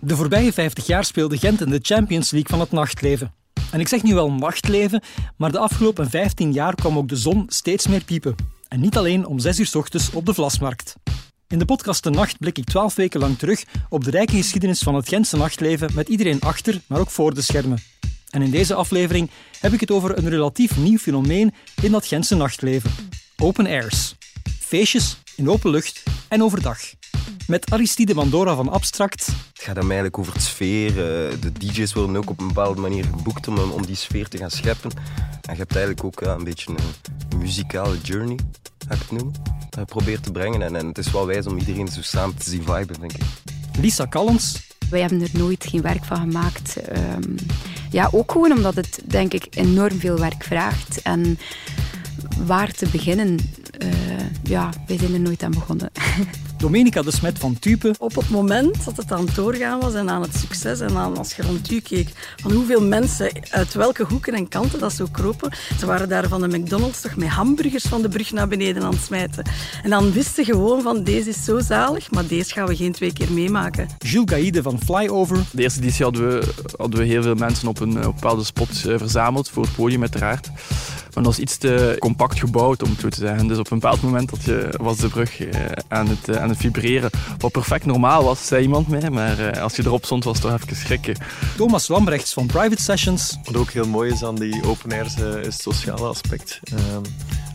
De voorbije 50 jaar speelde Gent in de Champions League van het nachtleven. En ik zeg nu wel nachtleven, maar de afgelopen 15 jaar kwam ook de zon steeds meer piepen. En niet alleen om 6 uur s ochtends op de Vlasmarkt. In de podcast De Nacht blik ik 12 weken lang terug op de rijke geschiedenis van het Gentse nachtleven met iedereen achter, maar ook voor de schermen. En in deze aflevering heb ik het over een relatief nieuw fenomeen in dat Gentse nachtleven. Open airs. Feestjes in open lucht en overdag. Met Aristide Mandora van Abstract. Het gaat dan eigenlijk over het sfeer. Eh, de DJ's worden ook op een bepaalde manier geboekt om, om die sfeer te gaan scheppen. En je hebt eigenlijk ook een beetje een, muzikale journey, ga ik het noemen. Dat je probeert te brengen. En, en het is wel wijs om iedereen zo samen te zien viben, denk ik. Lisa Callens. Wij hebben er nooit geen werk van gemaakt. Ehm, ja, ook gewoon omdat het, denk ik, enorm veel werk vraagt. En waar te beginnen, uh, ja, wij zijn er nooit aan begonnen. Domenica de Smet van Tupe. Op het moment dat het aan het doorgaan was en aan het succes en aan, als je rond u keek, van hoeveel mensen uit welke hoeken en kanten dat zo kropen. Ze waren daar van de McDonald's toch met hamburgers van de brug naar beneden aan het smijten. En dan wisten gewoon van deze is zo zalig, maar deze gaan we geen twee keer meemaken. Jules Gaïde van Flyover. De eerste editie hadden we, hadden we heel veel mensen op een, op een bepaalde spot eh, verzameld voor het podium uiteraard. Maar dat was iets te compact gebouwd, om het zo te zeggen. Dus op een bepaald moment dat je, was de brug eh, aan, het, eh, aan het vibreren. Wat perfect normaal was, zei iemand mij. Maar eh, als je erop stond, was het toch even schrikken. Thomas Lambrechts van Private Sessions. Wat ook heel mooi is aan die open airs, is het sociale aspect. Ehm,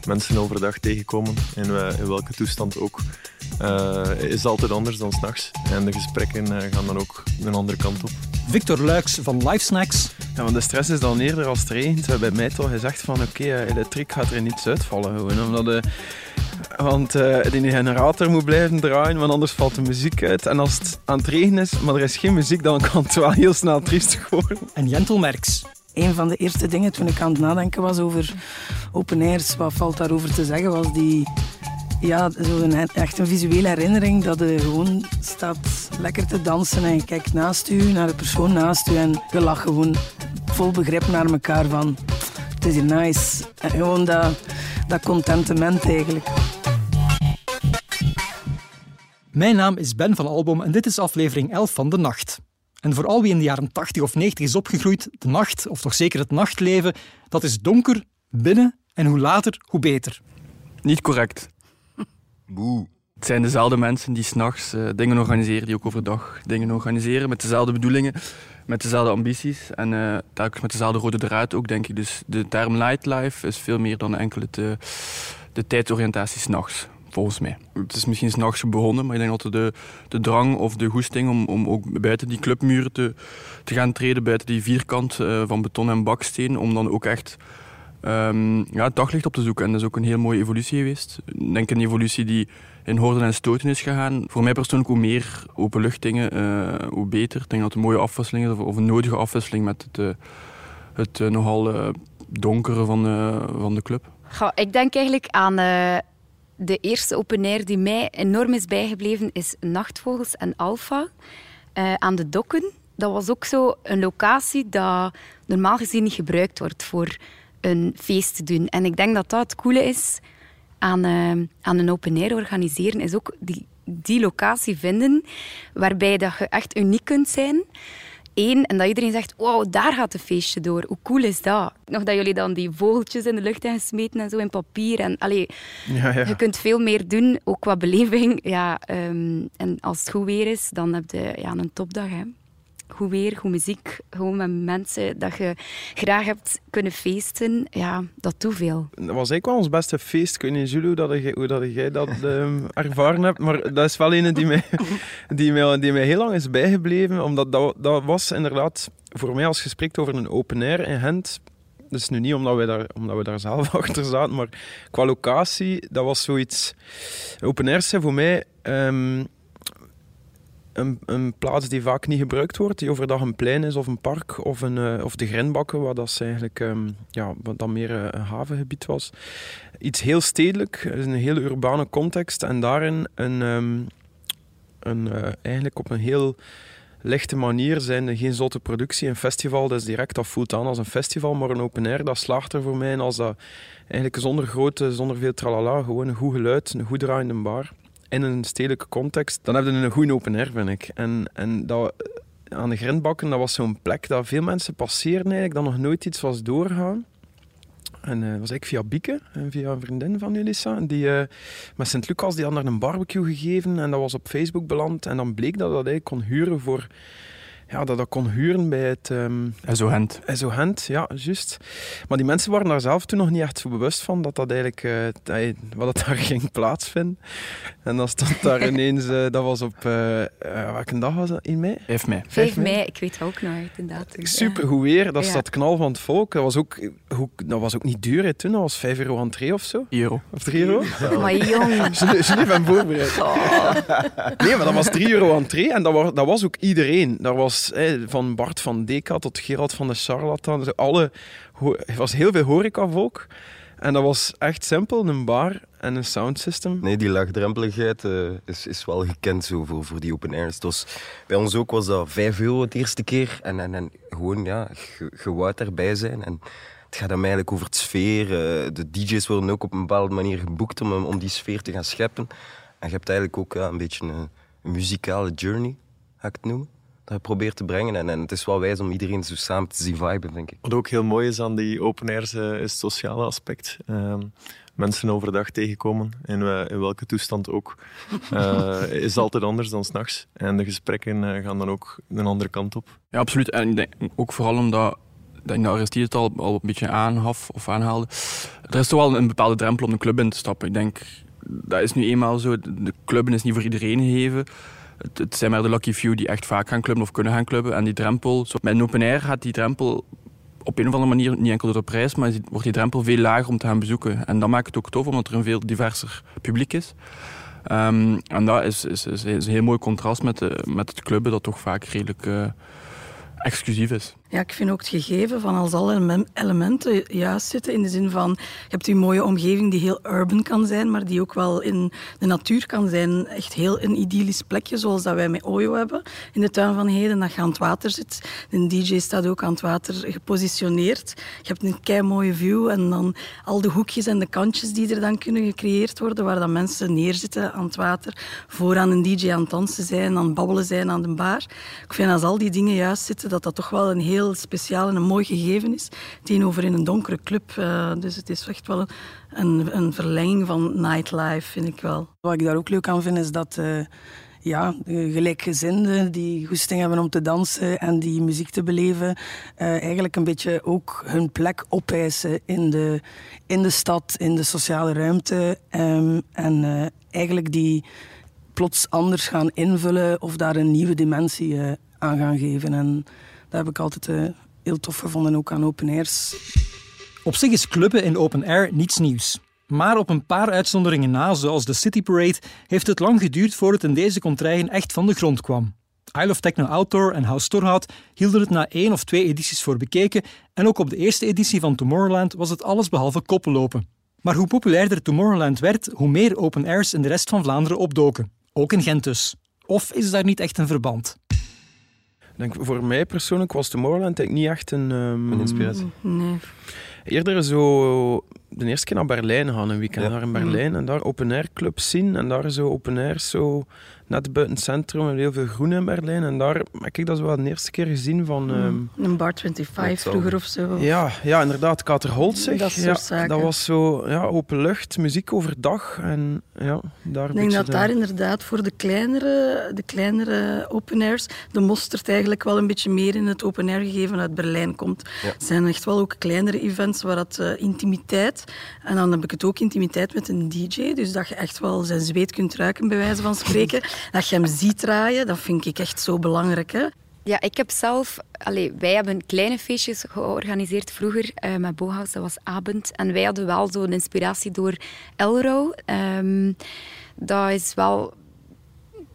mensen overdag tegenkomen, in, in welke toestand ook. Uh, is altijd anders dan s'nachts. En de gesprekken gaan dan ook een andere kant op. Victor Luiks van Life Snacks. Ja, want de stress is dan eerder als het regent. Bij mij toch gezegd van oké, okay, elektriek gaat er niets uitvallen. Gewoon, omdat de, want uh, die generator moet blijven draaien, want anders valt de muziek uit. En als het aan het regenen is, maar er is geen muziek, dan kan het wel heel snel triestig worden. En Jentel Merks. Een van de eerste dingen toen ik aan het nadenken was over open airs, wat valt daarover te zeggen, was die ja, zo een, echt een visuele herinnering dat je gewoon staat lekker te dansen en je kijkt naast u, naar de persoon naast u en je lacht gewoon vol begrip naar elkaar van het is hier nice. En gewoon dat, dat contentement eigenlijk. Mijn naam is Ben van Albom en dit is aflevering 11 van De Nacht. En voor al wie in de jaren 80 of 90 is opgegroeid, de nacht, of toch zeker het nachtleven, dat is donker, binnen en hoe later, hoe beter. Niet correct. Boe. Het zijn dezelfde mensen die s'nachts uh, dingen organiseren, die ook overdag dingen organiseren, met dezelfde bedoelingen, met dezelfde ambities en uh, telkens met dezelfde rode draad ook, denk ik. Dus de term nightlife is veel meer dan enkel het, uh, de tijdsoriëntatie s'nachts, volgens mij. Het is misschien s'nachts begonnen, maar ik denk dat de, de drang of de goesting om, om ook buiten die clubmuren te, te gaan treden, buiten die vierkant van beton en baksteen, om dan ook echt um, ja, het daglicht op te zoeken. En dat is ook een heel mooie evolutie geweest. Ik denk een evolutie die in horden en stoten is gegaan. Voor mij persoonlijk hoe meer openluchtdingen, uh, hoe beter. Ik denk dat het een mooie afwisseling is, of een nodige afwisseling met het, uh, het uh, nogal donkere van, van de club. Goh, ik denk eigenlijk aan de eerste open air die mij enorm is bijgebleven, is Nachtvogels en Alpha aan de Dokken. Dat was ook zo een locatie dat normaal gezien niet gebruikt wordt voor een feest te doen. En ik denk dat dat het coole is aan, uh, aan een open air organiseren, is ook die, die locatie vinden waarbij dat je echt uniek kunt zijn. Eén, en dat iedereen zegt, wow, daar gaat het feestje door. Hoe cool is dat? Nog dat jullie dan die vogeltjes in de lucht hebben gesmeten en zo in papier. En, allee, ja, ja. Je kunt veel meer doen, ook qua beleving. Ja, um, en als het goed weer is, dan heb je ja, een topdag. Hè goed weer, goed muziek, gewoon met mensen dat je graag hebt kunnen feesten, ja, dat doet veel. Dat was eigenlijk wel ons beste feest. Ik weet niet, Jules, hoe, dat, hoe dat jij dat um, ervaren hebt, maar dat is wel een die mij, die mij, die mij heel lang is bijgebleven, omdat dat, dat was inderdaad, voor mij als je spreekt over een open air in Gent, dus nu niet omdat we, daar, omdat we daar zelf achter zaten, maar qua locatie, dat was zoiets... Open airs zijn voor mij... Um, een, plaats die vaak niet gebruikt wordt, die overdag een plein is of een park of, een, uh, of de Grenbakken, wat dat eigenlijk um, ja, wat dan meer uh, een havengebied was. Iets heel stedelijk, een hele urbane context en daarin een, um, een, uh, eigenlijk op een heel lichte manier zijn er geen zotte productie. Een festival, dat is direct, dat voelt aan als een festival, maar een open air, dat slaagt er voor mij als dat eigenlijk zonder grote, zonder veel tralala, gewoon een goed geluid, een goed draaiende bar in een stedelijke context, dan heb je een goede open air, vind ik. En, en dat, aan de grindbakken, dat was zo'n plek dat veel mensen passeerden eigenlijk, dat nog nooit iets was doorgaan. En uh, was ik via Bieke, en via een vriendin van Elissa. En die, uh, met Sint-Lucas, die had daar een barbecue gegeven en dat was op Facebook beland. En dan bleek dat dat eigenlijk kon huren voor ja, dat dat kon huren bij het... Um, SO Gent. SO Gent, ja, juist. Maar die mensen waren daar zelf toen nog niet echt zo bewust van dat dat eigenlijk... Uh, wat het daar ging plaatsvinden. En dan stond daar ineens... Uh, dat was op... Uh, welke dag was dat? In mei? 5 mei. 5 mei, ik weet ook nog inderdaad. Super goed weer. Dat ja. staat knal van het volk. Dat was ook, dat was ook niet duur hè, toen. Dat was 5 euro entree of zo. euro. Of 3 euro? Maar jong. Je van voorbereid. Oh. Nee, maar dat was 3 euro entree. En dat was, dat was ook iedereen. Daar was van Bart van Deka tot Gerald van de Charlatan. Dus alle, er was heel veel horecavolk. En dat was echt simpel, een bar en een soundsystem. Nee, die laagdrempeligheid uh, is, is wel gekend zo voor, voor die open airs. Dus bij ons ook was dat 5 euro het eerste keer. En, en, en gewoon, ja, je wou erbij zijn. En het gaat dan eigenlijk over het sfeer. Uh, de DJ's worden ook op een bepaalde manier geboekt om, om die sfeer te gaan scheppen. En je hebt eigenlijk ook een beetje een, een muzikale journey, ga ik het noemen dat probeert te brengen. En, en, het is wel wijs om iedereen zo samen te zien viben, denk ik. Wat ook heel mooi is aan die open airs, uh, is het sociale aspect. Uh, mensen overdag tegenkomen, in, uh, in welke toestand ook, uh, is altijd anders dan s'nachts. En de gesprekken gaan dan ook een andere kant op. Ja, absoluut. En ik denk ook vooral omdat dat ik de Aristide het al, al een beetje aangaf of aanhaalde. Er is toch wel een bepaalde drempel om de club in te stappen. Ik denk, dat is nu eenmaal zo. De club is niet voor iedereen gegeven het, zijn maar de lucky few die echt vaak gaan clubben of kunnen gaan clubben. En die drempel, zo, met een open air gaat die drempel op een of andere manier, niet enkel door de prijs, maar wordt die drempel veel lager om te gaan bezoeken. En dat maakt het ook tof, omdat er een veel diverser publiek is. Um, en dat is, is, is, een heel mooi contrast met, de, met het clubben, dat toch vaak redelijk uh, exclusief is. Ja, ik vind ook het gegeven van als alle elementen juist zitten. In de zin van, je hebt die mooie omgeving die heel urban kan zijn, maar die ook wel in de natuur kan zijn. Echt heel een idyllisch plekje, zoals dat wij met Oyo hebben. In de tuin van Heden, dat je aan het water zit. De DJ staat ook aan het water gepositioneerd. Je hebt een kei mooie view en dan al de hoekjes en de kantjes die er dan kunnen gecreëerd worden, waar dan mensen neerzitten aan het water, vooraan een DJ aan het dansen zijn, aan het babbelen zijn aan de bar. Ik vind als al die dingen juist zitten, dat dat toch wel een heel speciaal en een mooi gegeven is. Tegenover in een donkere club. Uh, dus het is echt wel een, een, verlenging van nightlife, vind ik wel. Wat ik daar ook leuk aan vind, is dat... Uh, ja, gelijkgezinden die goesting hebben om te dansen en die muziek te beleven, uh, eigenlijk een beetje ook hun plek opeisen in de, in de stad, in de sociale ruimte. Um, en eigenlijk die plots anders gaan invullen of daar een nieuwe dimensie aan gaan geven. En dat heb ik altijd uh, heel tof gevonden, ook aan open airs. Op zich is clubben in open air niets nieuws. Maar op een paar uitzonderingen na, zoals de City Parade, heeft het lang geduurd voor het in deze contraien echt van de grond kwam. Isle of Techno Outdoor en House Torhout hielden het na één of twee edities voor bekeken en ook op de eerste editie van Tomorrowland was het allesbehalve koppellopen. Maar hoe populairder Tomorrowland werd, hoe meer open airs in de rest van Vlaanderen opdoken. Ook in Gent dus. Of is daar niet echt een verband? Denk, voor mij persoonlijk was Tomorrowland eigenlijk niet echt een... Um, een inspiratie? Nee. Eerder zo de eerste keer naar Berlijn gaan, een weekend ja. naar in Berlijn. Mm. En daar open air clubs zien. En daar zo open air zo net buiten het centrum en heel veel groen in Berlijn. En daar heb ik dat zo wel de eerste keer gezien van... Um, een bar 25 vroeger of zo. Ja, ja inderdaad. Kater Holtzig. Dat ja, zaken. Dat was zo ja, open lucht, muziek overdag. En ja, daar ik denk dat daar inderdaad voor de kleinere, de kleinere open airs de mosterd eigenlijk wel een beetje meer in het open air gegeven uit Berlijn komt. Ja. Het zijn echt wel ook kleinere events waar dat uh, intimiteit... En dan heb ik het ook intimiteit met een DJ. Dus dat je echt wel zijn zweet kunt ruiken, bij wijze van spreken. Dat je hem ziet draaien, dat vind ik echt zo belangrijk. Hè? Ja, ik heb zelf... Allez, wij hebben kleine feestjes georganiseerd vroeger uh, met Bohaus. Dat was Abend. En wij hadden wel zo'n inspiratie door Elro. Um, dat is wel...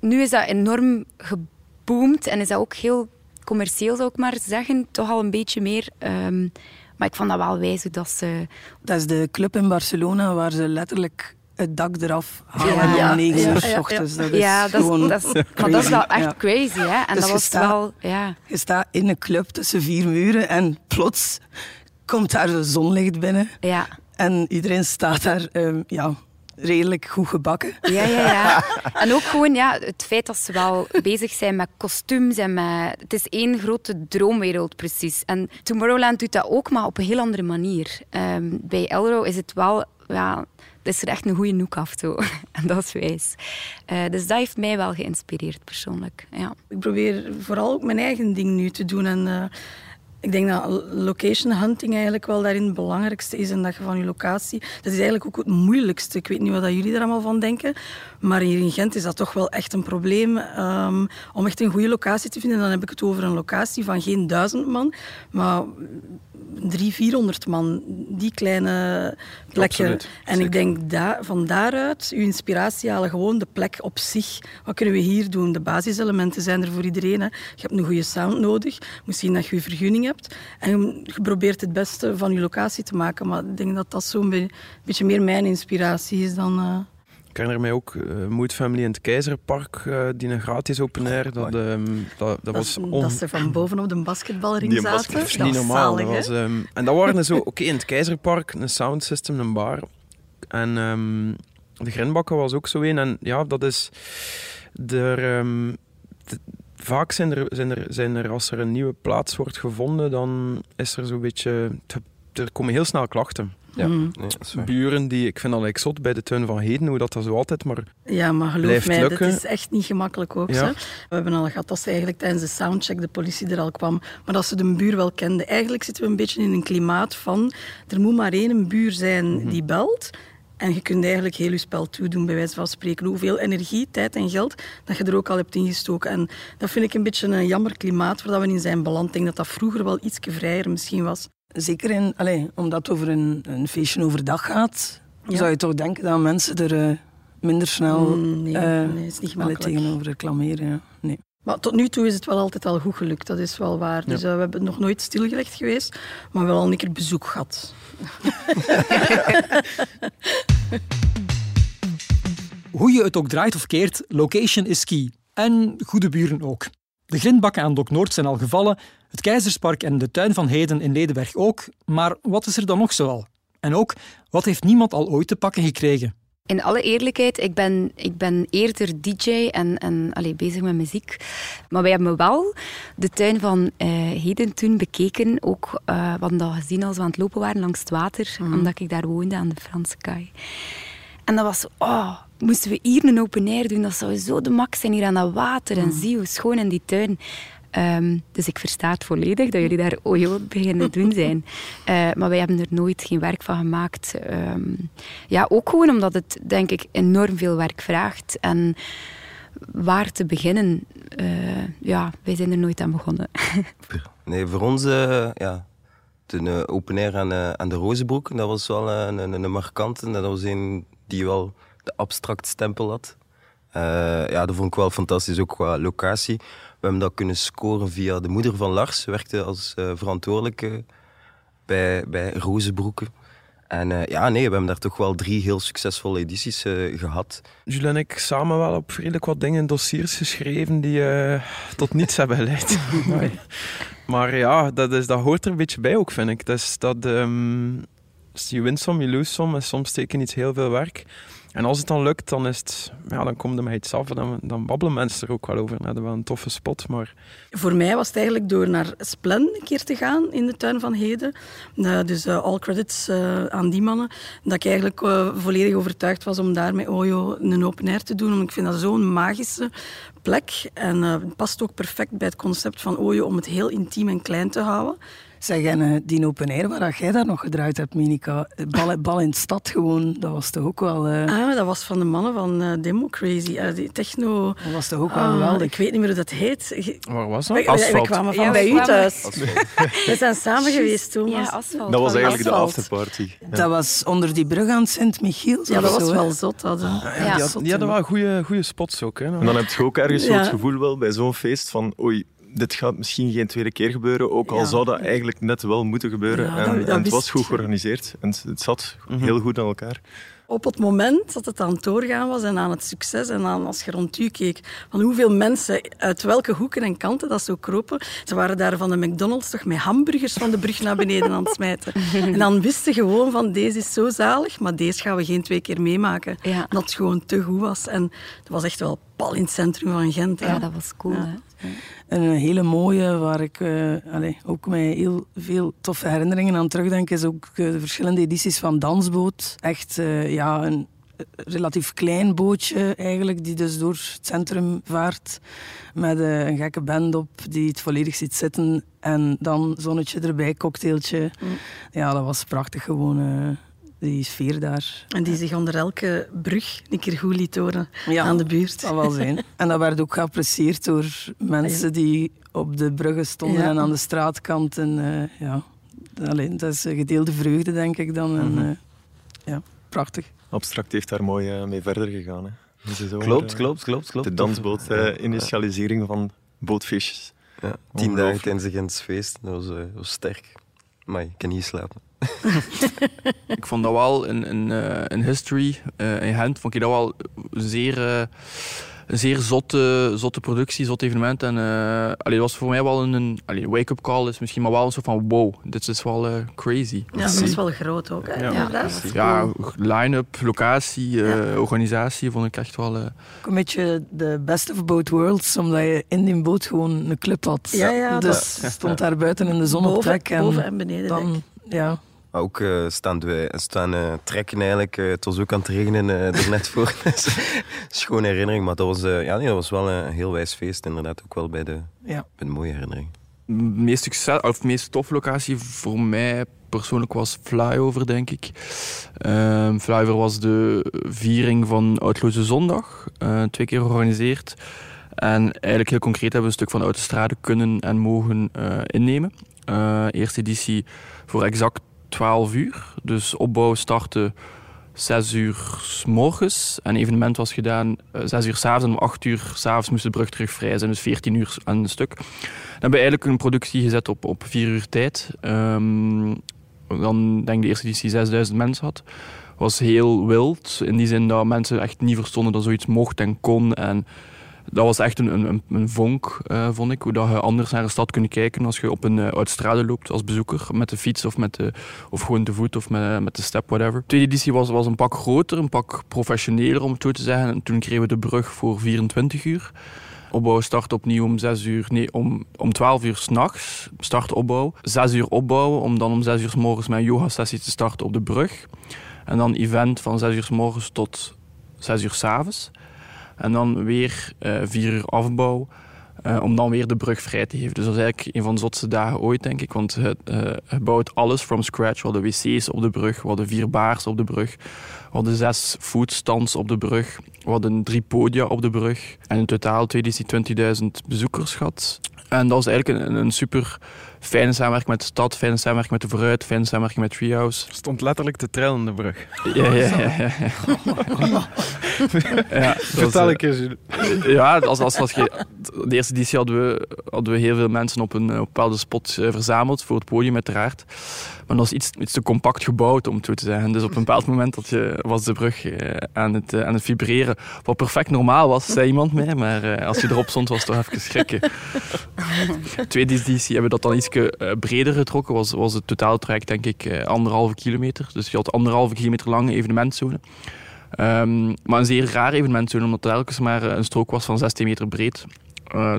Nu is dat enorm geboomd en is dat ook heel commercieel, zou ik maar zeggen. Toch al een beetje meer... Um, maar ik vond dat wel wijs dat ze... Dat is de club in Barcelona waar ze letterlijk het dak eraf halen ja, om negen uur s ochtends. Dat is ja, dat is, dat is, maar dat is wel echt crazy. Hè? En dus dat was staat, wel, ja. Je staat in een club tussen vier muren en plots komt daar de zonlicht binnen. Ja. En iedereen staat daar um, ja, redelijk goed gebakken. Ja, ja, ja. En ook gewoon ja, het feit dat ze wel bezig zijn met kostuums en met... Het is één grote droomwereld, precies. En Tomorrowland doet dat ook, maar op een heel andere manier. Ehm, bij Elro is het wel... Ja, het is er echt een goede noek af, zo. En dat is wijs. Uh, dus dat heeft mij wel geïnspireerd, persoonlijk. Ja. Ik probeer vooral ook mijn eigen ding nu te doen. En, uh, ik denk dat location hunting eigenlijk wel daarin het belangrijkste is. En dat je van je locatie... Dat is eigenlijk ook het moeilijkste. Ik weet niet wat jullie er allemaal van denken. Maar hier in Gent is dat toch wel echt een probleem. Um, om echt een goede locatie te vinden, dan heb ik het over een locatie van geen duizend man. Maar drie, vierhonderd man. Die kleine plekken. Absoluut, en ik denk da van daaruit, uw inspiratie halen, gewoon de plek op zich. Wat kunnen we hier doen? De basiselementen zijn er voor iedereen. Hè. Je hebt een goede sound nodig. Misschien dat je je vergunning hebt. En je probeert het beste van je locatie te maken. Maar ik denk dat dat zo'n be beetje meer mijn inspiratie is dan... Uh... Ik herinner mij ook uh, Mood Family in het Keizerpark, uh, die een gratis open air. Dat, um, dat, dat, was on... dat ze van boven op de basketbalring die zaten. Dat is niet normaal. Zalig, dat was, um, en dat waren zo, oké, okay, in het Keizerpark, een sound system, een bar. En um, de Grinbakken was ook zo een. En ja, dat is... Er, de, vaak zijn er, zijn, er, zijn er, als er een nieuwe plaats wordt gevonden, dan is er zo'n beetje... Er komen heel snel klachten. Ja, Mm. nee, Buren die, ik vind dat like zot bij de tuin van Heden, hoe dat, dat zo altijd maar Ja, maar geloof mij, lukken. dat is echt niet gemakkelijk ook. Ja. We hebben al gehad dat ze eigenlijk tijdens de soundcheck de politie er al kwam, maar dat ze de buur wel kenden. Eigenlijk zitten we een beetje in een klimaat van, er moet maar één buur zijn Mhm. die belt. En je kunt eigenlijk heel je spel toedoen, bij wijze van spreken. Hoeveel energie, tijd en geld dat je er ook al hebt ingestoken. En dat vind ik een beetje een jammer klimaat waar we in zijn beland. Ik denk dat dat vroeger wel iets vrijer misschien was. Zeker in, allez, omdat het over een, een feestje overdag gaat, Ja. zou je toch denken dat mensen er eh, minder snel Mm, uh, eh, nee, nee, is niet allee, tegenover reclameren. Ja. Nee. Maar tot nu toe is het wel altijd wel goed gelukt, dat is wel waar. Dus uh, we hebben nog nooit stilgelegd geweest, maar wel al een keer bezoek gehad. Hoe je het ook draait of keert, location is key. En goede buren ook. De grindbakken aan Dok Noord zijn al gevallen, het Keizerspark en de tuin van Heden in Ledenberg ook. Maar wat is er dan nog zoal? En ook, wat heeft niemand al ooit te pakken gekregen? In alle eerlijkheid, ik ben, ik ben eerder DJ en, en allee, bezig met muziek. Maar wij hebben wel de tuin van uh, Heden toen bekeken. Ook, uh, we hadden dat gezien als we aan het lopen waren langs het water. Mm. Omdat ik daar woonde aan de Franse kaai. En dat was, oh, moesten we hier een open air doen, dat zou zo de max zijn hier aan dat water. En zie hoe schoon in die tuin. Um, dus ik versta het volledig dat jullie daar ojo beginnen doen zijn. Uh, maar wij hebben er nooit geen werk van gemaakt. Um, ja, ook gewoon omdat het, denk ik, enorm veel werk vraagt. En waar te beginnen, uh, ja, wij zijn er nooit aan begonnen. nee, voor ons, uh, ja, de open air aan, aan de Rozenbroek, dat was wel een, een, een markante. Dat was een die wel de abstract stempel had. Uh, ja, dat vond ik wel fantastisch, ook qua locatie. We hebben dat kunnen scoren via de moeder van Lars. Ze werkte als uh, verantwoordelijke bij, bij Rozenbroeken. En uh, ja, nee, we hebben daar toch wel drie heel succesvolle edities uh, gehad. Jules en ik samen wel op redelijk wat dingen in dossiers geschreven die uh, tot niets hebben geleid. maar, maar ja, dat, is, dat hoort er een beetje bij ook, vind ik. Dus dat, um, dus je wint som, je lose som. En soms steken iets heel veel werk. En als het dan lukt, dan, is het, ja, dan komt er mij iets af en dan, dan babbelen mensen er ook wel over. Dat is wel een toffe spot. Maar... Voor mij was het eigenlijk door naar Splen een keer te gaan in de tuin van Heden. Uh, dus uh, all credits uh, aan die mannen. Dat ik eigenlijk volledig overtuigd was om daar met Ojo een open air te doen. Ik vind dat zo'n magische plek. En het past ook perfect bij het concept van Ojo om het heel intiem en klein te houden. Zeg, en uh, die open air waar jij daar nog gedraaid hebt, Minika, bal, bal in de stad gewoon, dat was toch ook wel... Uh... Ah, dat was van de mannen van uh, Demo Crazy, die techno... Dat was toch ook wel geweldig? Ik weet niet meer hoe dat heet. Waar was dat? We, we, we kwamen van ja, bij u thuis. We zijn samen geweest toen. Ja, asfalt. Dat was eigenlijk asfalt. de afterparty. Ja. Dat was onder die brug aan Sint-Michiel. Ja, dat was zo, wel zot. Dat, ah, ja, ja. Die, had, die hadden wel goede, goede spots ook. Hè, en dan heb je ook ergens zo het gevoel wel bij zo'n feest van... Oei, dit gaat misschien geen tweede keer gebeuren, ook al ja. zou dat eigenlijk net wel moeten gebeuren. Ja, en, dat, dat en het was goed georganiseerd en het zat mm -hmm. heel goed aan elkaar. Op het moment dat het aan het doorgaan was en aan het succes en aan, als je rond u keek, van hoeveel mensen uit welke hoeken en kanten dat zo kropen. Ze waren daar van de McDonald's toch met hamburgers van de brug naar beneden aan het smijten. En dan wisten gewoon van deze is zo zalig, maar deze gaan we geen twee keer meemaken. Ja. Dat het gewoon te goed was. En dat was echt wel pal in het centrum van Gent. hè. Ja, dat was cool. Ja. Hè? En een hele mooie, waar ik eh, allee, ook met heel veel toffe herinneringen aan terugdenk, is ook eh, de verschillende edities van Dansboot. Echt eh, ja, een eh, relatief klein bootje eigenlijk, die dus door het centrum vaart. Met eh, een gekke band op die het volledig ziet zitten. En dan zonnetje erbij, cocktailtje. Ja, dat was prachtig gewoon. eh, die sfeer daar. En die zich onder elke brug een keer goed liet horen Ja. aan de buurt. Dat wel zijn. En dat werd ook geapprecieerd door mensen die op de bruggen stonden Ja. en aan de straatkant. En eh, ja, alleen, dat is gedeelde vreugde, denk ik dan. En, Mhm. ja, prachtig. Abstract heeft daar mooi eh, mee verder gegaan. Hè. Zomer, Klopt, eh, klopt, klopt, klopt. De dansboot-initialisering van bootfishes. Ja, tien dagen tijdens de Gents feest. Dat was, eh, sterk. Maar ik kan niet slapen. Ik vond dat wel een, een, eh, een history eh, in Gent. Vond ik dat wel een zeer, eh, een zeer zotte, zotte productie, zot evenement. En eh allee, dat was voor mij wel een, wake-up call, is misschien maar wel een soort van wow, dit is wel eh, crazy. Ja, dat is wel groot ook. Hè? Ja. Ja, line-up, locatie, eh, organisatie vond ik echt wel. eh, Ook een beetje de best of both worlds, omdat je in die boot gewoon een club had. Ja, ja, dus stond daar buiten in de zon op boven, dek. En boven en beneden. dek. dan, ja, Ook eh, staan, wij, staan eh, trekken eigenlijk. eh, het was ook aan het regenen er net voor. Dus, Schone herinnering. Maar dat was, ja, nee, dat was wel een heel wijs feest. Inderdaad, ook wel bij de, ja. bij de mooie herinnering. De meest, succes, of meest toffe locatie voor mij persoonlijk was Flyover, denk ik. Ehm Flyover was de viering van Uitloze Zondag, eh, twee keer georganiseerd. En eigenlijk heel concreet hebben we een stuk van de Autostrade kunnen en mogen eh, innemen. Eh, eerste editie voor exact 12 uur. Dus opbouw startte 6 uur s morgens. En evenement was gedaan eh, 6 uur s'avonds. En om 8 uur s'avonds moest de brug terug vrij zijn. Dus 14 uur aan een stuk. Dan hebben we eigenlijk een productie gezet op, op 4 uur tijd. Ehm, dan denk ik de eerste editie 6000 mensen had. Was heel wild. In die zin dat mensen echt niet verstonden dat zoiets mocht en kon. En dat was echt een, een, een vonk, eh, vond ik. Hoe dat je anders naar een stad kunt kijken als je op een uh, loopt als bezoeker. Met de fiets of, met de, of gewoon te voet of met, met de step, whatever. De tweede editie was, was een pak groter, een pak professioneler om het zo te zeggen. En toen kregen we de brug voor 24 uur. Opbouw start opnieuw om 6 uur, nee, om, om 12 uur s'nachts. Start opbouw. 6 uur opbouwen om dan om 6 uur s morgens een yoga-sessie te starten op de brug. En dan event van 6 uur s morgens tot 6 uur s avonds. En dan weer uh, 4 uur afbouw. Uh, om dan weer de brug vrij te geven. Dus dat is eigenlijk een van de zotste dagen ooit, denk ik. Want het, uh, bouwt alles from scratch. We hadden wc's op de brug, we hadden vier baars op de brug. We hadden zes foodstands op de brug. We hadden drie podia op de brug. En in totaal, editie, 20.000 bezoekers gehad. En dat was eigenlijk een, een, super fijne samenwerking met de stad, fijne samenwerking met de Vooruit, fijne samenwerking met Treehouse. Stond letterlijk te trillen de brug. Ja, ja, ja. ja, ja. ja Vertel ik eens. Ja, als, als, als je, de eerste editie hadden we, hadden we heel veel mensen op een, op een bepaalde spot uh, verzameld, voor het podium uiteraard. Maar dat was iets, iets te compact gebouwd, om het zo te zeggen. Dus op een bepaald moment dat je, was de brug uh, aan, het, aan het vibreren. Wat perfect normaal was, zei iemand mij. Maar als je erop stond, was het toch even schrikken. Tweede editie hebben we dat dan iets breder getrokken. Was, was het totaaltraject denk ik anderhalve kilometer. Dus je had anderhalve kilometer lange evenementzone. Um, maar een zeer raar evenementzone, omdat het telkens maar een strook was van 16 meter breed.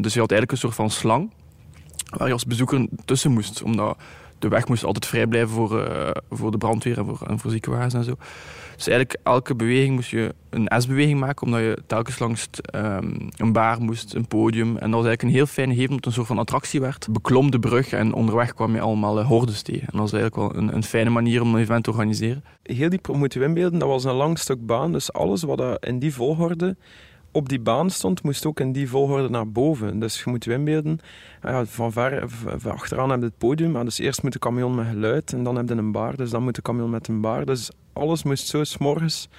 Dus je had eigenlijk een soort van slang waar je als bezoeker tussen moest. Omdat de weg moest altijd vrij blijven voor, voor de brandweer en voor, en voor ziekenhuizen en zo. Dus eigenlijk elke beweging moest je een S-beweging maken, omdat je telkens langs um, een baar moest, een podium. En dat was eigenlijk een heel fijne gegeven, omdat een soort van attractie werd. Beklom de brug en onderweg kwam je allemaal uh, hordes tegen. En dat was eigenlijk wel een, een, fijne manier om een event te organiseren. Heel die we inbeelden, dat was een lang stuk baan. Dus alles wat in die volgorde op die baan stond, moest ook in die volgorde naar boven. Dus je moet je inbeelden, ja, van ver, van achteraan heb je het podium, maar dus eerst moet de camion met geluid en dan heb je een bar, dus dan moet de camion met een bar. Dus alles moest zo s'morgens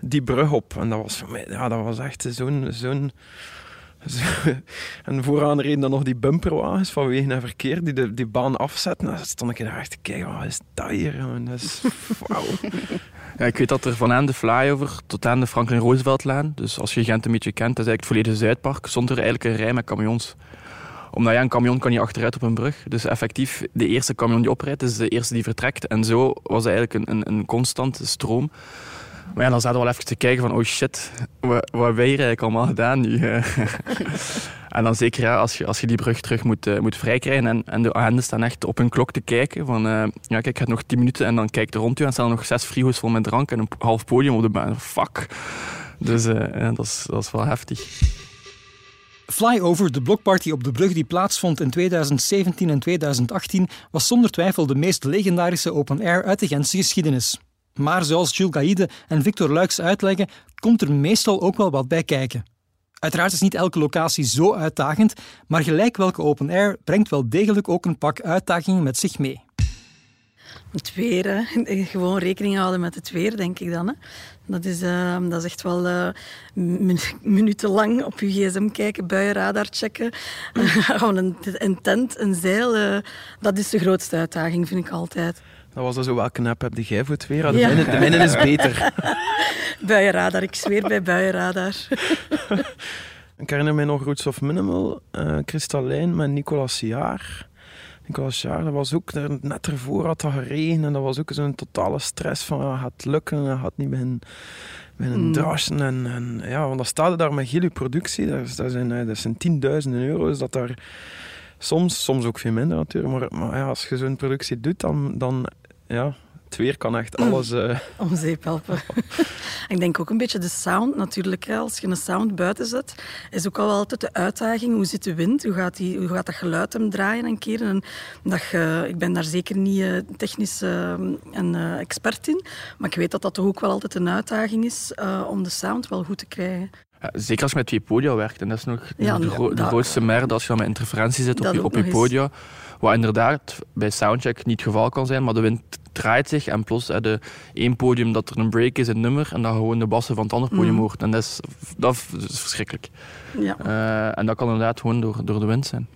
die brug op. En dat was voor mij, ja, dat was echt zo'n zo'n en vooraan reden dan nog die bumperwagens vanwege het verkeer die de, die baan afzetten. Dan stond ik daar echt te kijken, wat is dat hier? man? Dat is wauw. Ja, ik weet dat er van aan de flyover tot aan de Franklin Rooseveltlaan, dus als je Gent een beetje kent, dat is eigenlijk het volledige Zuidpark, stond er eigenlijk een rij met camions. Omdat ja, een camion kan niet achteruit op een brug. Dus effectief, de eerste camion die oprijdt, is de eerste die vertrekt. En zo was het eigenlijk een, een, een constante stroom. Maar ja, dan zaten we wel even te kijken van, oh shit, wat, wat wij hier eigenlijk allemaal gedaan nu? en dan zeker ja, als, je, als je die brug terug moet, uh, moet vrijkrijgen en, en de agenten staan echt op hun klok te kijken van, uh, ja kijk, ik heb nog 10 minuten en dan kijkt er rond u en staan nog zes frigo's vol met drank en een half podium op de baan. Fuck. Dus uh, ja, dat, is, dat is wel heftig. Flyover, de blokparty op de brug die plaatsvond in 2017 en 2018, was zonder twijfel de meest legendarische open air uit de Gentse geschiedenis. Maar zoals Jules Gaïde en Victor Luiks uitleggen, komt er meestal ook wel wat bij kijken. Uiteraard is niet elke locatie zo uitdagend, maar gelijk welke open air brengt wel degelijk ook een pak uitdagingen met zich mee. Het weer, hè. gewoon rekening houden met het weer, denk ik dan. Hè. Dat, is, uh, dat is echt wel uh, minutenlang op je gsm kijken, buienradar checken. gewoon een, een, tent, een zeil. Uh, dat is de grootste uitdaging, vind ik altijd. Dat was dan zo, welke app heb jij voor het weer? Ja. De, mijne, de mijne is beter. buienradar, ik zweer bij buienradar. ik herinner mij nog Roots of Minimal, uh, Kristallijn met Nicolas Jaar. Nicolas Jaar, dat was ook net ervoor had dat gereden en dat was ook zo'n totale stress van ah, gaat het lukken, gaat het niet beginnen, beginnen mm. drassen. En, en, ja, want dan staat er daar met jullie productie, dat, dat, zijn, dat zijn tienduizenden euro's dat daar soms, soms ook veel minder natuurlijk, maar, maar ja, als je zo'n productie doet, dan, dan ja, het weer kan echt alles... Uh... Om zeep helpen. ik denk ook een beetje de sound natuurlijk. Als je een sound buiten zet, is ook al altijd de uitdaging. Hoe zit de wind? Hoe gaat, die, hoe gaat dat geluid hem draaien en keren? En dat je, ik ben daar zeker niet uh, technisch uh, een expert in. Maar ik weet dat dat toch ook wel altijd een uitdaging is om de sound wel goed te krijgen. Ja, zeker als je met twee podia werkt. En dat is nog ja, de, grootste merde als je dan met interferentie zit op je, op je podia. Wat inderdaad bij soundcheck niet het geval kan zijn, maar de wind draait zich en plots hè, de één podium dat er een break is, een nummer, en dan gewoon de bassen van het andere podium mm. hoort. En dat is, dat is verschrikkelijk. Ja. Uh, en dat kan inderdaad gewoon door, door de wind zijn.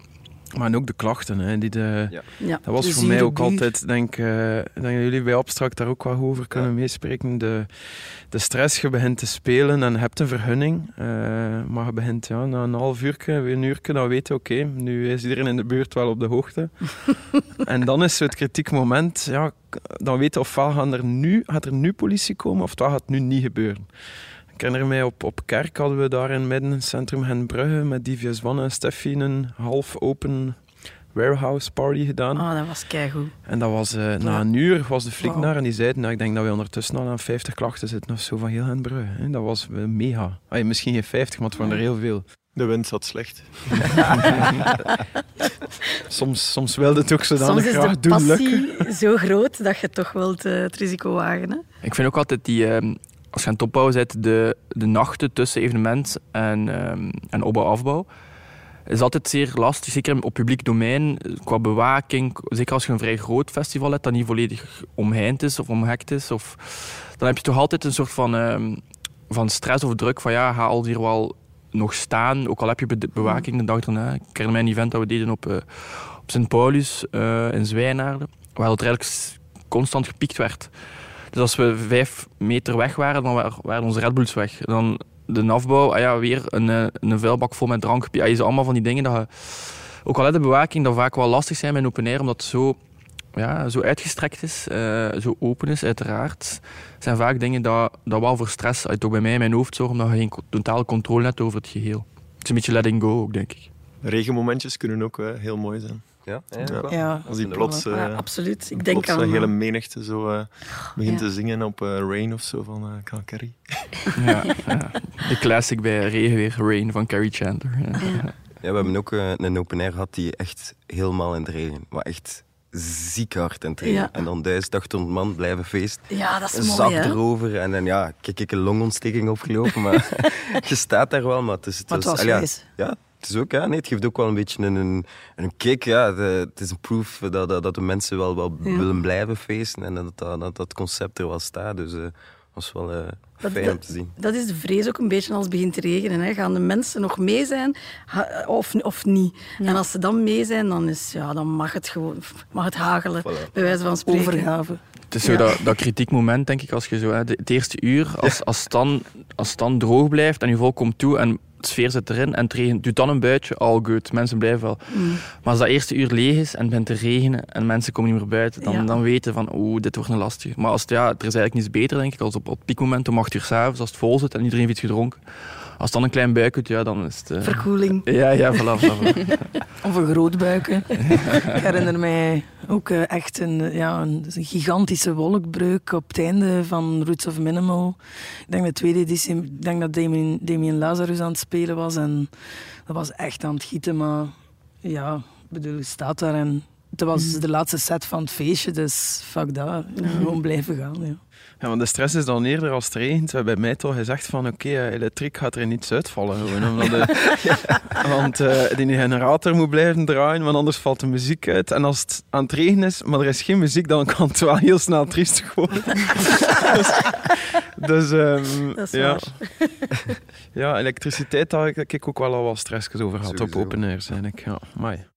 Maar ook de klachten. Hè, die de, ja. Dat was voor mij ook altijd, denk ik, uh, dat jullie bij Abstract daar ook wel over kunnen meespreken. De, de stress, je begint te spelen en je hebt een vergunning. Uh, maar je begint ja, na een half uur, een uur, dan weet je, oké, okay, nu is iedereen in de buurt wel op de hoogte. en dan is het kritiek moment, ja, dan weet je ofwel gaan er nu, gaat er nu politie komen, of dat gaat nu niet gebeuren. Ik herinner mij, op, op Kerk hadden we daar in midden centrum Genbrugge met Divius One en Steffi een half open warehouse party gedaan. Oh, dat was keigoed. En dat was uh, na een uur was de flik naar en die zeiden, nou, ik denk dat we ondertussen al aan 50 klachten zitten of zo van heel Genbrugge. Dat was uh, mega. Ay, misschien geen 50, maar het waren er heel veel. De wind zat slecht. soms, soms wilde het ook zodanig graag doen lukken. zo groot dat je toch wilt uh, het risico wagen. Hè? Ik vind ook altijd die, uh, als je aan het opbouwen zit, de, de nachten tussen evenement en, um, en opbouw-afbouw is altijd zeer lastig, zeker op publiek domein, qua bewaking. Zeker als je een vrij groot festival hebt dat niet volledig omheind is of omhekt is. Of, dan heb je toch altijd een soort van, uh, van stress of druk van ja, ga al hier wel nog staan, ook al heb je bewaking de dag erna. Ik herinner mij een event dat we deden op, uh, op Sint Paulus uh, in Zwijnaarden, waar het eigenlijk constant gepiekt werd. Dus als we vijf meter weg waren, dan waren onze Red Bulls weg. Dan de afbouw, ah ja, weer een, eh, een vuilbak vol met drank. Ja, is allemaal van die dingen dat ook al de bewaking, dat vaak wel lastig zijn met open air, omdat het zo, ja, zo uitgestrekt is, uh, zo open is, uiteraard. Zijn vaak dingen dat, dat wel voor stress, uit ook bij mij in mijn hoofd zorgen, omdat je geen totale controle hebt over het geheel. Het is een beetje letting go ook, denk ik. Regenmomentjes kunnen ook heel mooi zijn. Ja, ja. Als die plots, uh, absoluut. Ik denk aan... een hele menigte zo uh, begint te zingen op uh, Rain of zo van uh, Carrie. ja, de classic bij regen weer, Rain van Carrie Chandler. Ja. we hebben ook een open air gehad die echt helemaal in de regen, maar echt ziek hard in het regen. En dan 1800 man blijven feest. Ja, dat is mooi, Zak erover en dan ja, kijk ik een longontsteking opgelopen, maar je staat daar wel, maar het is... Het maar het was, was ja, het is ook, ja, nee, het geeft ook wel een beetje een, een, een kick. Ja. het is een proof dat, dat, dat de mensen wel, wel willen blijven feesten en dat dat, dat, dat concept er wel staat. Dus uh, was wel uh, dat, fijn om te zien. Dat is de vrees ook een beetje als het begint te regenen. Hè. Gaan de mensen nog mee zijn of, of niet? En als ze dan mee zijn, dan, is, ja, dan mag het gewoon mag het hagelen, bij wijze van spreken. Overgave. Het is zo dat, dat kritiek moment, denk ik, als je zo, hè, het eerste uur, als, als, het dan, als dan droog blijft en je volk komt toe en de sfeer zit erin en het regent, doet dan een buitje, all good. Mensen blijven wel. Mm. Maar als dat eerste uur leeg is en het begint te regenen en mensen komen niet meer buiten, dan, dan weten van, oeh, dit wordt een lastig. Maar als het, ja, er is eigenlijk niets beter, denk ik, als op, op piekmoment om 8 uur s'avonds, als het vol zit en iedereen heeft iets gedronken. Als dan een klein buik ja, dan is het... Uh... Verkoeling. Ja, ja, voilà. voilà. of een groot buikje. ik herinner mij ook uh, echt een, ja, een, gigantische wolkbreuk op het einde van Roots of Minimal. Ik denk de tweede editie, ik denk dat Damien, Damien Lazarus aan het spelen was. En dat was echt aan het gieten, maar ja, bedoel, je staat daar en het was de laatste set van het feestje, dus fuck dat. Gewoon blijven gaan. Ja. Ja, want de stress is dan eerder als het regent. We hebben bij mij toch gezegd van oké, okay, elektriek gaat er niets uitvallen. Gewoon, omdat de, want uh, die generator moet blijven draaien, want anders valt de muziek uit. En als het aan het regenen is, maar er is geen muziek, dan kan het wel heel snel triestig worden. dus, dus um, dat is ja. ja, elektriciteit, daar heb ik ook wel al wat stressjes over gehad op open air, zijn ik. Ja, maar.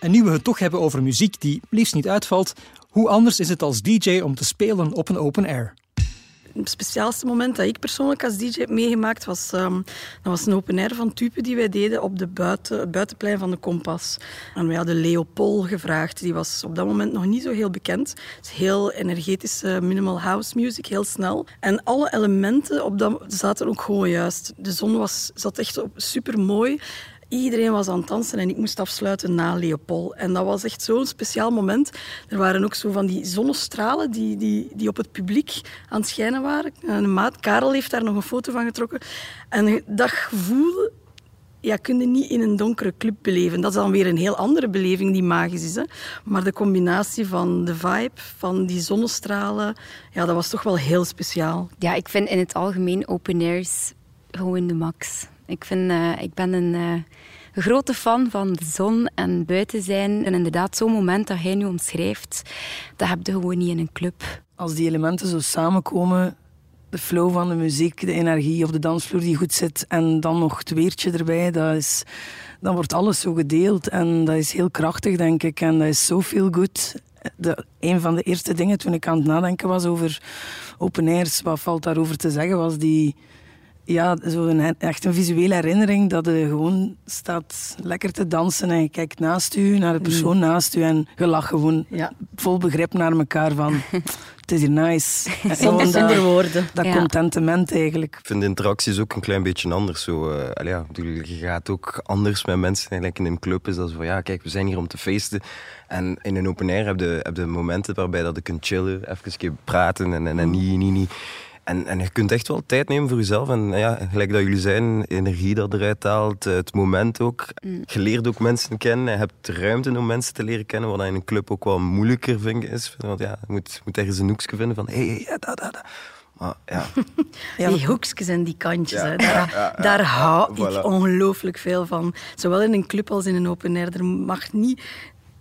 En nu we het toch hebben over muziek die liefst niet uitvalt, hoe anders is het als DJ om te spelen op een open air? Het speciaalste moment dat ik persoonlijk als DJ heb meegemaakt was, um, dat was een open air van type die wij deden op de buiten, het buitenplein van de Kompas. En wij hadden Leopold gevraagd. Die was op dat moment nog niet zo heel bekend. Het is heel energetische minimal house music, heel snel. En alle elementen op dat, zaten ook gewoon juist. De zon was, zat echt super mooi. Iedereen was aan het dansen en ik moest afsluiten na Leopold. En dat was echt zo'n speciaal moment. Er waren ook zo van die zonnestralen die, die, die op het publiek aan het schijnen waren. Een maat, Karel heeft daar nog een foto van getrokken. En dat gevoel ja, kun je niet in een donkere club beleven. Dat is dan weer een heel andere beleving die magisch is. Hè? Maar de combinatie van de vibe, van die zonnestralen, ja, dat was toch wel heel speciaal. Ja, ik vind in het algemeen open airs gewoon de max. Ik, vind, uh, ik ben een uh, grote fan van de zon en buiten zijn. En inderdaad, zo'n moment dat hij nu omschrijft, dat heb je gewoon niet in een club. Als die elementen zo samenkomen, de flow van de muziek, de energie op de dansvloer die goed zit en dan nog het weertje erbij, dat is, dan wordt alles zo gedeeld. En dat is heel krachtig, denk ik. En dat is zo veel goed. De, een van de eerste dingen toen ik aan het nadenken was over open airs, wat valt daarover te zeggen, was die ja, zo een, echt een visuele herinnering dat je gewoon staat lekker te dansen en je kijkt naast u, naar de persoon mm. naast u en je lacht gewoon ja. vol begrip naar elkaar van het is hier nice. Zonder, zonder woorden. Dat ja. contentement eigenlijk. Ik vind de interacties ook een klein beetje anders. Zo, uh, ja, je gaat ook anders met mensen eigenlijk in een club. Is dat zo van ja, kijk, we zijn hier om te feesten. En in een open air heb je, heb je momenten waarbij dat je kunt chillen, even praten en, en, en mm. niet, niet, niet en, en je kunt echt wel tijd nemen voor jezelf. En ja, gelijk dat jullie zijn, energie dat eruit haalt, het moment ook. Mm. Je leert ook mensen kennen. Je hebt ruimte om mensen te leren kennen, wat in een club ook wel moeilijker vind is. Want ja, je moet, moet ergens een hoekje vinden van hé, hey, ja, da, da, da. Maar, ja. die hoekjes en die kantjes, hè, daar, daar hou ik ongelooflijk veel van. Zowel in een club als in een open air. Er mag niet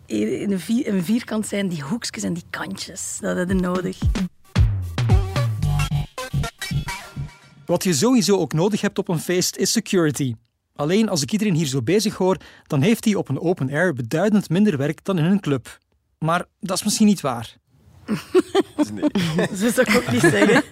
in een, vierkant zijn, die hoekjes en die kantjes. Dat heb je nodig. Wat je sowieso ook nodig hebt op een feest is security. Alleen als ik iedereen hier zo bezig hoor, dan heeft hij op een open air beduidend minder werk dan in een club. Maar dat is misschien niet waar. nee. Dat zou ik ook niet zeggen.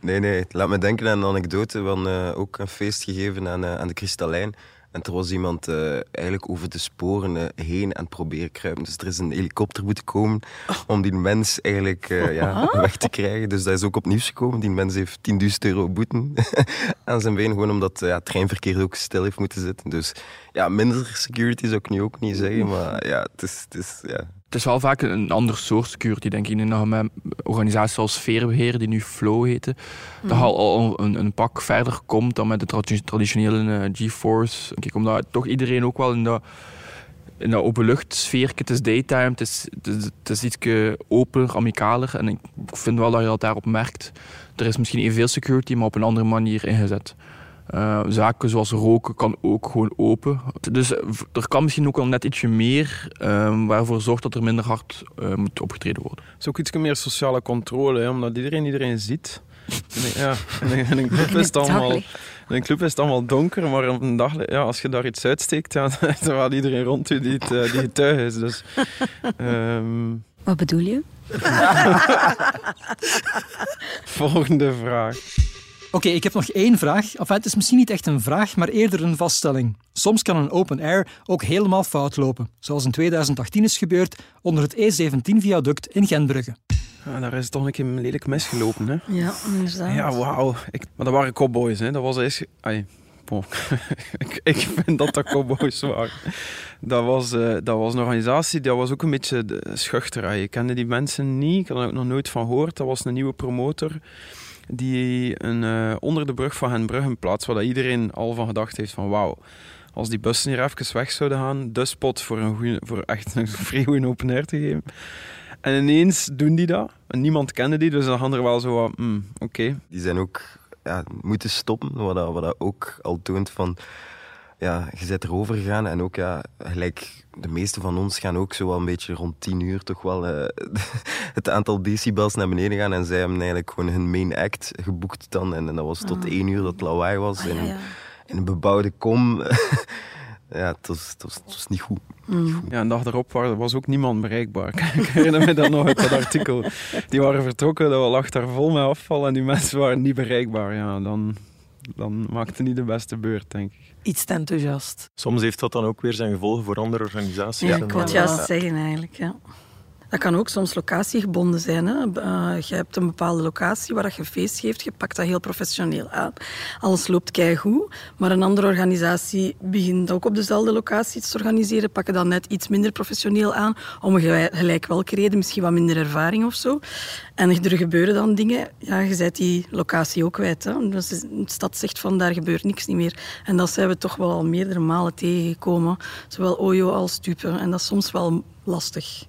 Nee, nee. Laat me denken aan een anekdote van uh, ook een feest gegeven aan, uh, aan de Kristallijn. En er was iemand uh, eigenlijk over de sporen uh, heen en proberen kruipen. Dus er is een helikopter moeten komen om die mens eigenlijk uh, ja, weg te krijgen. Dus dat is ook opnieuw gekomen. Die mens heeft 10.000 euro boeten aan zijn been. Gewoon omdat ja, het treinverkeer ook stil heeft moeten zitten. Dus ja, minder security zou ik nu ook niet zeggen. Maar ja, het is, het is, ja, het is wel vaak een ander soort security, denk ik. Nog met organisaties zoals Sfeerbeheer, die nu Flow heten, mm. dat al een, een, pak verder komt dan met de traditionele uh, GeForce. Kijk, omdat toch iedereen ook wel in dat, in dat openluchtsfeer, het is daytime, het is, het is, iets opener, amicaler. En ik vind wel dat je dat daarop merkt. Er is misschien evenveel security, maar op een andere manier ingezet. Uh, zaken zoals roken kan ook gewoon open. Dus er kan misschien ook wel net ietsje meer uh, waarvoor zorgt dat er minder hard uh, moet opgetreden worden. Het is ook iets meer sociale controle, hè, omdat iedereen iedereen ziet. ja, in een club is het allemaal, in een club is het allemaal donker, maar op een dag, ja, als je daar iets uitsteekt, ja, dan gaat iedereen rond u die het, die getuige is. Dus, um... Wat bedoel je? Volgende vraag. Oké, ik heb nog één vraag. Enfin, het is misschien niet echt een vraag, maar eerder een vaststelling. Soms kan een open air ook helemaal fout lopen, zoals in 2018 is gebeurd onder het E17-viaduct in Gentbrugge. Ja, daar is het toch een keer lelijk misgelopen, hè? Ja, inderdaad. Ja, wauw. Maar dat waren cowboys, hè? Dat was eerst... Ai, ik, ik vind dat dat cowboys waren. Dat was, uh, dat was een organisatie, dat was ook een beetje schuchter. Je kende die mensen niet, ik had er ook nog nooit van gehoord. Dat was een nieuwe promotor die een, uh, onder de brug van Henbrugge een plaats waar iedereen al van gedacht heeft van wauw, als die bussen hier even weg zouden gaan, de spot voor, een voor echt een vrij goede open air te geven. En ineens doen die dat. En niemand kende die, dus dan gaan er wel zo wat, mm, oké. Die zijn ook ja, moeten stoppen, wat dat, wat dat ook al toont van ja, je bent erover gegaan en ook ja, gelijk de meeste van ons gaan ook zo wel een beetje rond tien uur toch wel uh, het aantal decibels naar beneden gaan en zij hebben eigenlijk gewoon hun main act geboekt dan en, en dat was tot ah. één uur dat lawaai was ah, in, in een bebouwde kom. ja, het was, het was, het was niet goed. Mm. Ja, een dag erop was ook niemand bereikbaar. Ik herinner me dat nog uit dat artikel. Die waren vertrokken, dat lag daar vol met afval en die mensen waren niet bereikbaar. Ja, dan, dan maakte niet de beste beurt, denk ik. Iets te enthousiast. Soms heeft dat dan ook weer zijn gevolgen voor andere organisaties. Ja, ik wou het juist zeggen eigenlijk, ja. Dat kan ook soms locatiegebonden zijn. Hè. Uh, je hebt een bepaalde locatie waar je feest geeft, je pakt dat heel professioneel aan. Alles loopt keigoed, maar een andere organisatie begint ook op dezelfde locatie iets te organiseren, pakken dat net iets minder professioneel aan, om gelijk welke reden, misschien wat minder ervaring of zo. En er gebeuren dan dingen, ja, je zet die locatie ook kwijt. Hè. Dus de stad zegt van, daar gebeurt niks niet meer. En dat zijn we toch wel al meerdere malen tegengekomen, zowel Ojo als Tupe. En dat is soms wel lastig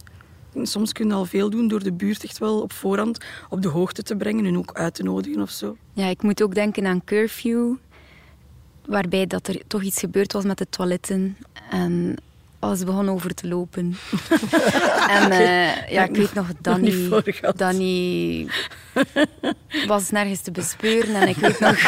soms kun je al veel doen door de buurt echt wel op voorhand op de hoogte te brengen en ook uit te nodigen of zo. Ja, ik moet ook denken aan curfew, waarbij dat er toch iets gebeurd was met de toiletten. En alles begon over te lopen. en uh, ja, ik weet nog, Danny, Danny was nergens te bespeuren. En ik weet nog,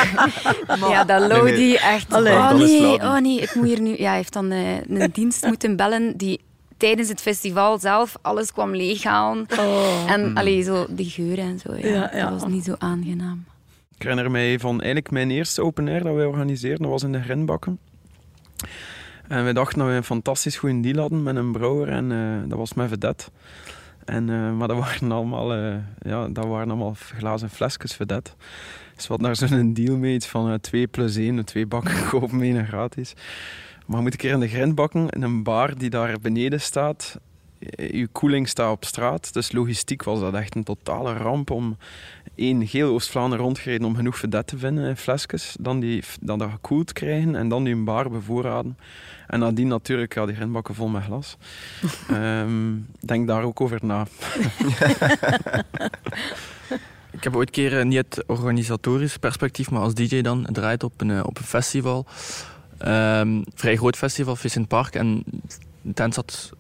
ja, dat Lodi echt... Oh nee, oh nee, ik moet hier nu... Ja, hij heeft dan uh, een dienst moeten bellen die tijdens het festival zelf alles kwam leeghalen. Oh. En allee, zo die geuren en zo. Ja. ja, Dat was niet zo aangenaam. Ik herinner mij van eigenlijk mijn eerste open air dat wij organiseerden, dat was in de Grenbakken. En wij dachten dat we een fantastisch goede deal hadden met een brouwer en uh, dat was met Vedette. En, uh, maar dat waren allemaal, uh, ja, dat waren allemaal glazen flesjes Vedette. Dus we hadden daar zo'n deal mee, iets van 2 plus 1, twee bakken kopen, één gratis. Maar moet ik keer in de grindbakken, in een bar die daar beneden staat. Je koeling staat op straat, dus logistiek was dat echt een totale ramp om één geel Oost-Vlaanderen rondgereden om genoeg vedet te vinden in flesjes, dan, die, dan dat gekoeld krijgen en dan die een bar bevoorraden. En nadien natuurlijk ja, die grindbakken vol met glas. um, denk daar ook over na. Ik heb ooit een keer, eh, niet het organisatorisch perspectief, maar als DJ dan, draait op een, eh, op een festival. Um, vrij groot festival, Vincent Park. En de tent zat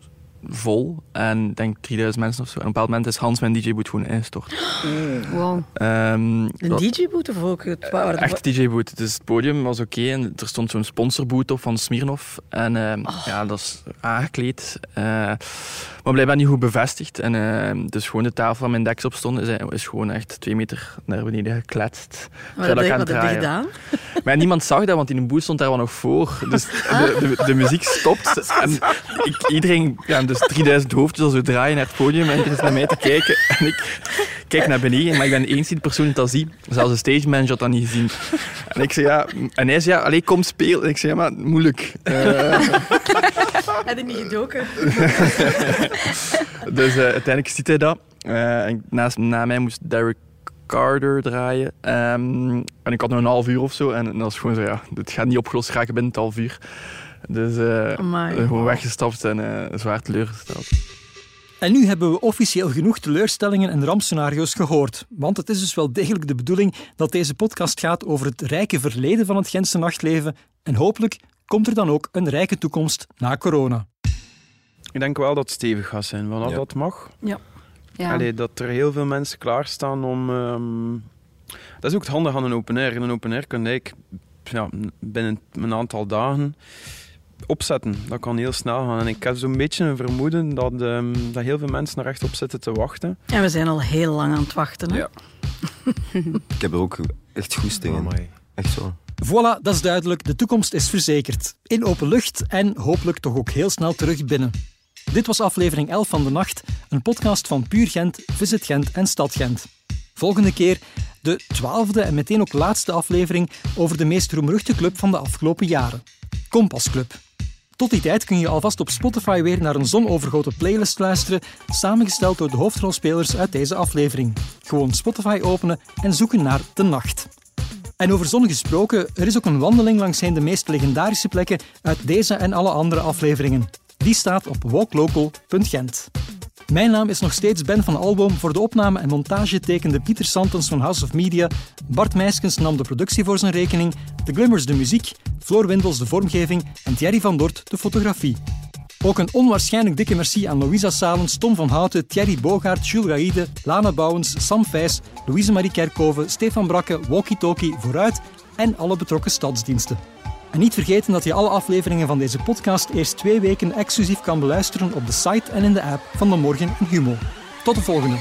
vol. En ik denk 3000 mensen of zo. En op een bepaald moment is Hans mijn DJ-boot gewoon ingestort. Mm. Wow. Um, een DJ-boot of ook het Echt DJ-boot. Dus het podium was oké. en er stond zo'n sponsorboot op van Smirnoff. En uh, oh. ja, dat is aangekleed. Uh, maar blijkbaar niet goed bevestigd. En uh, dus gewoon de tafel waar mijn deks op stond, is, is gewoon echt twee meter naar beneden gekletst. Wat heb je gedaan? Maar niemand zag dat, want in een boot stond daar wel nog voor. Dus de, de, de, muziek stopt. En ik, iedereen, ja, dus 3000 hoofdjes al zo draaien naar het podium en iedereen is naar mij te kijken. En ik kijk naar beneden, maar ik ben de enige persoon die dat ziet. Zelfs de stage manager had dat niet gezien. En ik zei ja, en hij zei ja, alleen kom spelen. En ik zei ja, maar moeilijk. Uh, Had hij niet gedoken? dus uh, uiteindelijk ziet hij dat. Uh, en naast, na mij moest Derek Carter draaien. Um, en ik had nog een half uur of zo. En, dat is gewoon zo, ja, het gaat niet opgelost raken binnen het half uur. Dus uh, gewoon weggestapt en uh, zwaar teleurgesteld. En nu hebben we officieel genoeg teleurstellingen en rampscenario's gehoord. Want het is dus wel degelijk de bedoeling dat deze podcast gaat over het rijke verleden van het Gentse nachtleven. En hopelijk komt er dan ook een rijke toekomst na corona. Ik denk wel dat het stevig gaat zijn, Ja. dat mag. Ja. Ja. Allee, dat er heel veel mensen klaarstaan om... ehm, Dat is ook het handige aan een open air. In een open air kun je eigenlijk ja, binnen een aantal dagen opzetten. Dat kan heel snel gaan. En ik heb zo'n beetje een vermoeden dat, ehm, dat heel veel mensen er echt op zitten te wachten. En we zijn al heel lang aan het wachten. Hè? Ja. Ik heb er ook echt goesting in. Amai. Echt zo. Voilà, dat is duidelijk. De toekomst is verzekerd. In open lucht en hopelijk toch ook heel snel terug binnen. Dit was aflevering 11 van De Nacht, een podcast van Puur Gent, Visit Gent en Stad Gent. Volgende keer de twaalfde en meteen ook laatste aflevering over de meest roemruchte club van de afgelopen jaren. Kompas Club. Tot die tijd kun je alvast op Spotify weer naar een zonovergoten playlist luisteren, samengesteld door de hoofdrolspelers uit deze aflevering. Gewoon Spotify openen en zoeken naar De Nacht. En over zon gesproken, er is ook een wandeling langs de meest legendarische plekken uit deze en alle andere afleveringen. Die staat op walklocal.gent. Mijn naam is nog steeds Ben van Alboom. Voor de opname en montage tekende Pieter Santens van House of Media. Bart Meiskens nam de productie voor zijn rekening. De Glimmers de muziek, Floor Windels de vormgeving en Thierry van Dort de fotografie. Ook een onwaarschijnlijk dikke merci aan Louisa Salens, Tom van Houten, Thierry Bogaert, Jules Gaïde, Lana Bouwens, Sam Vijs, Louise Marie Kerkhoven, Stefan Brakke, Walkie Talkie, Vooruit en alle betrokken stadsdiensten. En niet vergeten dat je alle afleveringen van deze podcast eerst twee weken exclusief kan beluisteren op de site en in de app van De Morgen en Humo. Tot de volgende.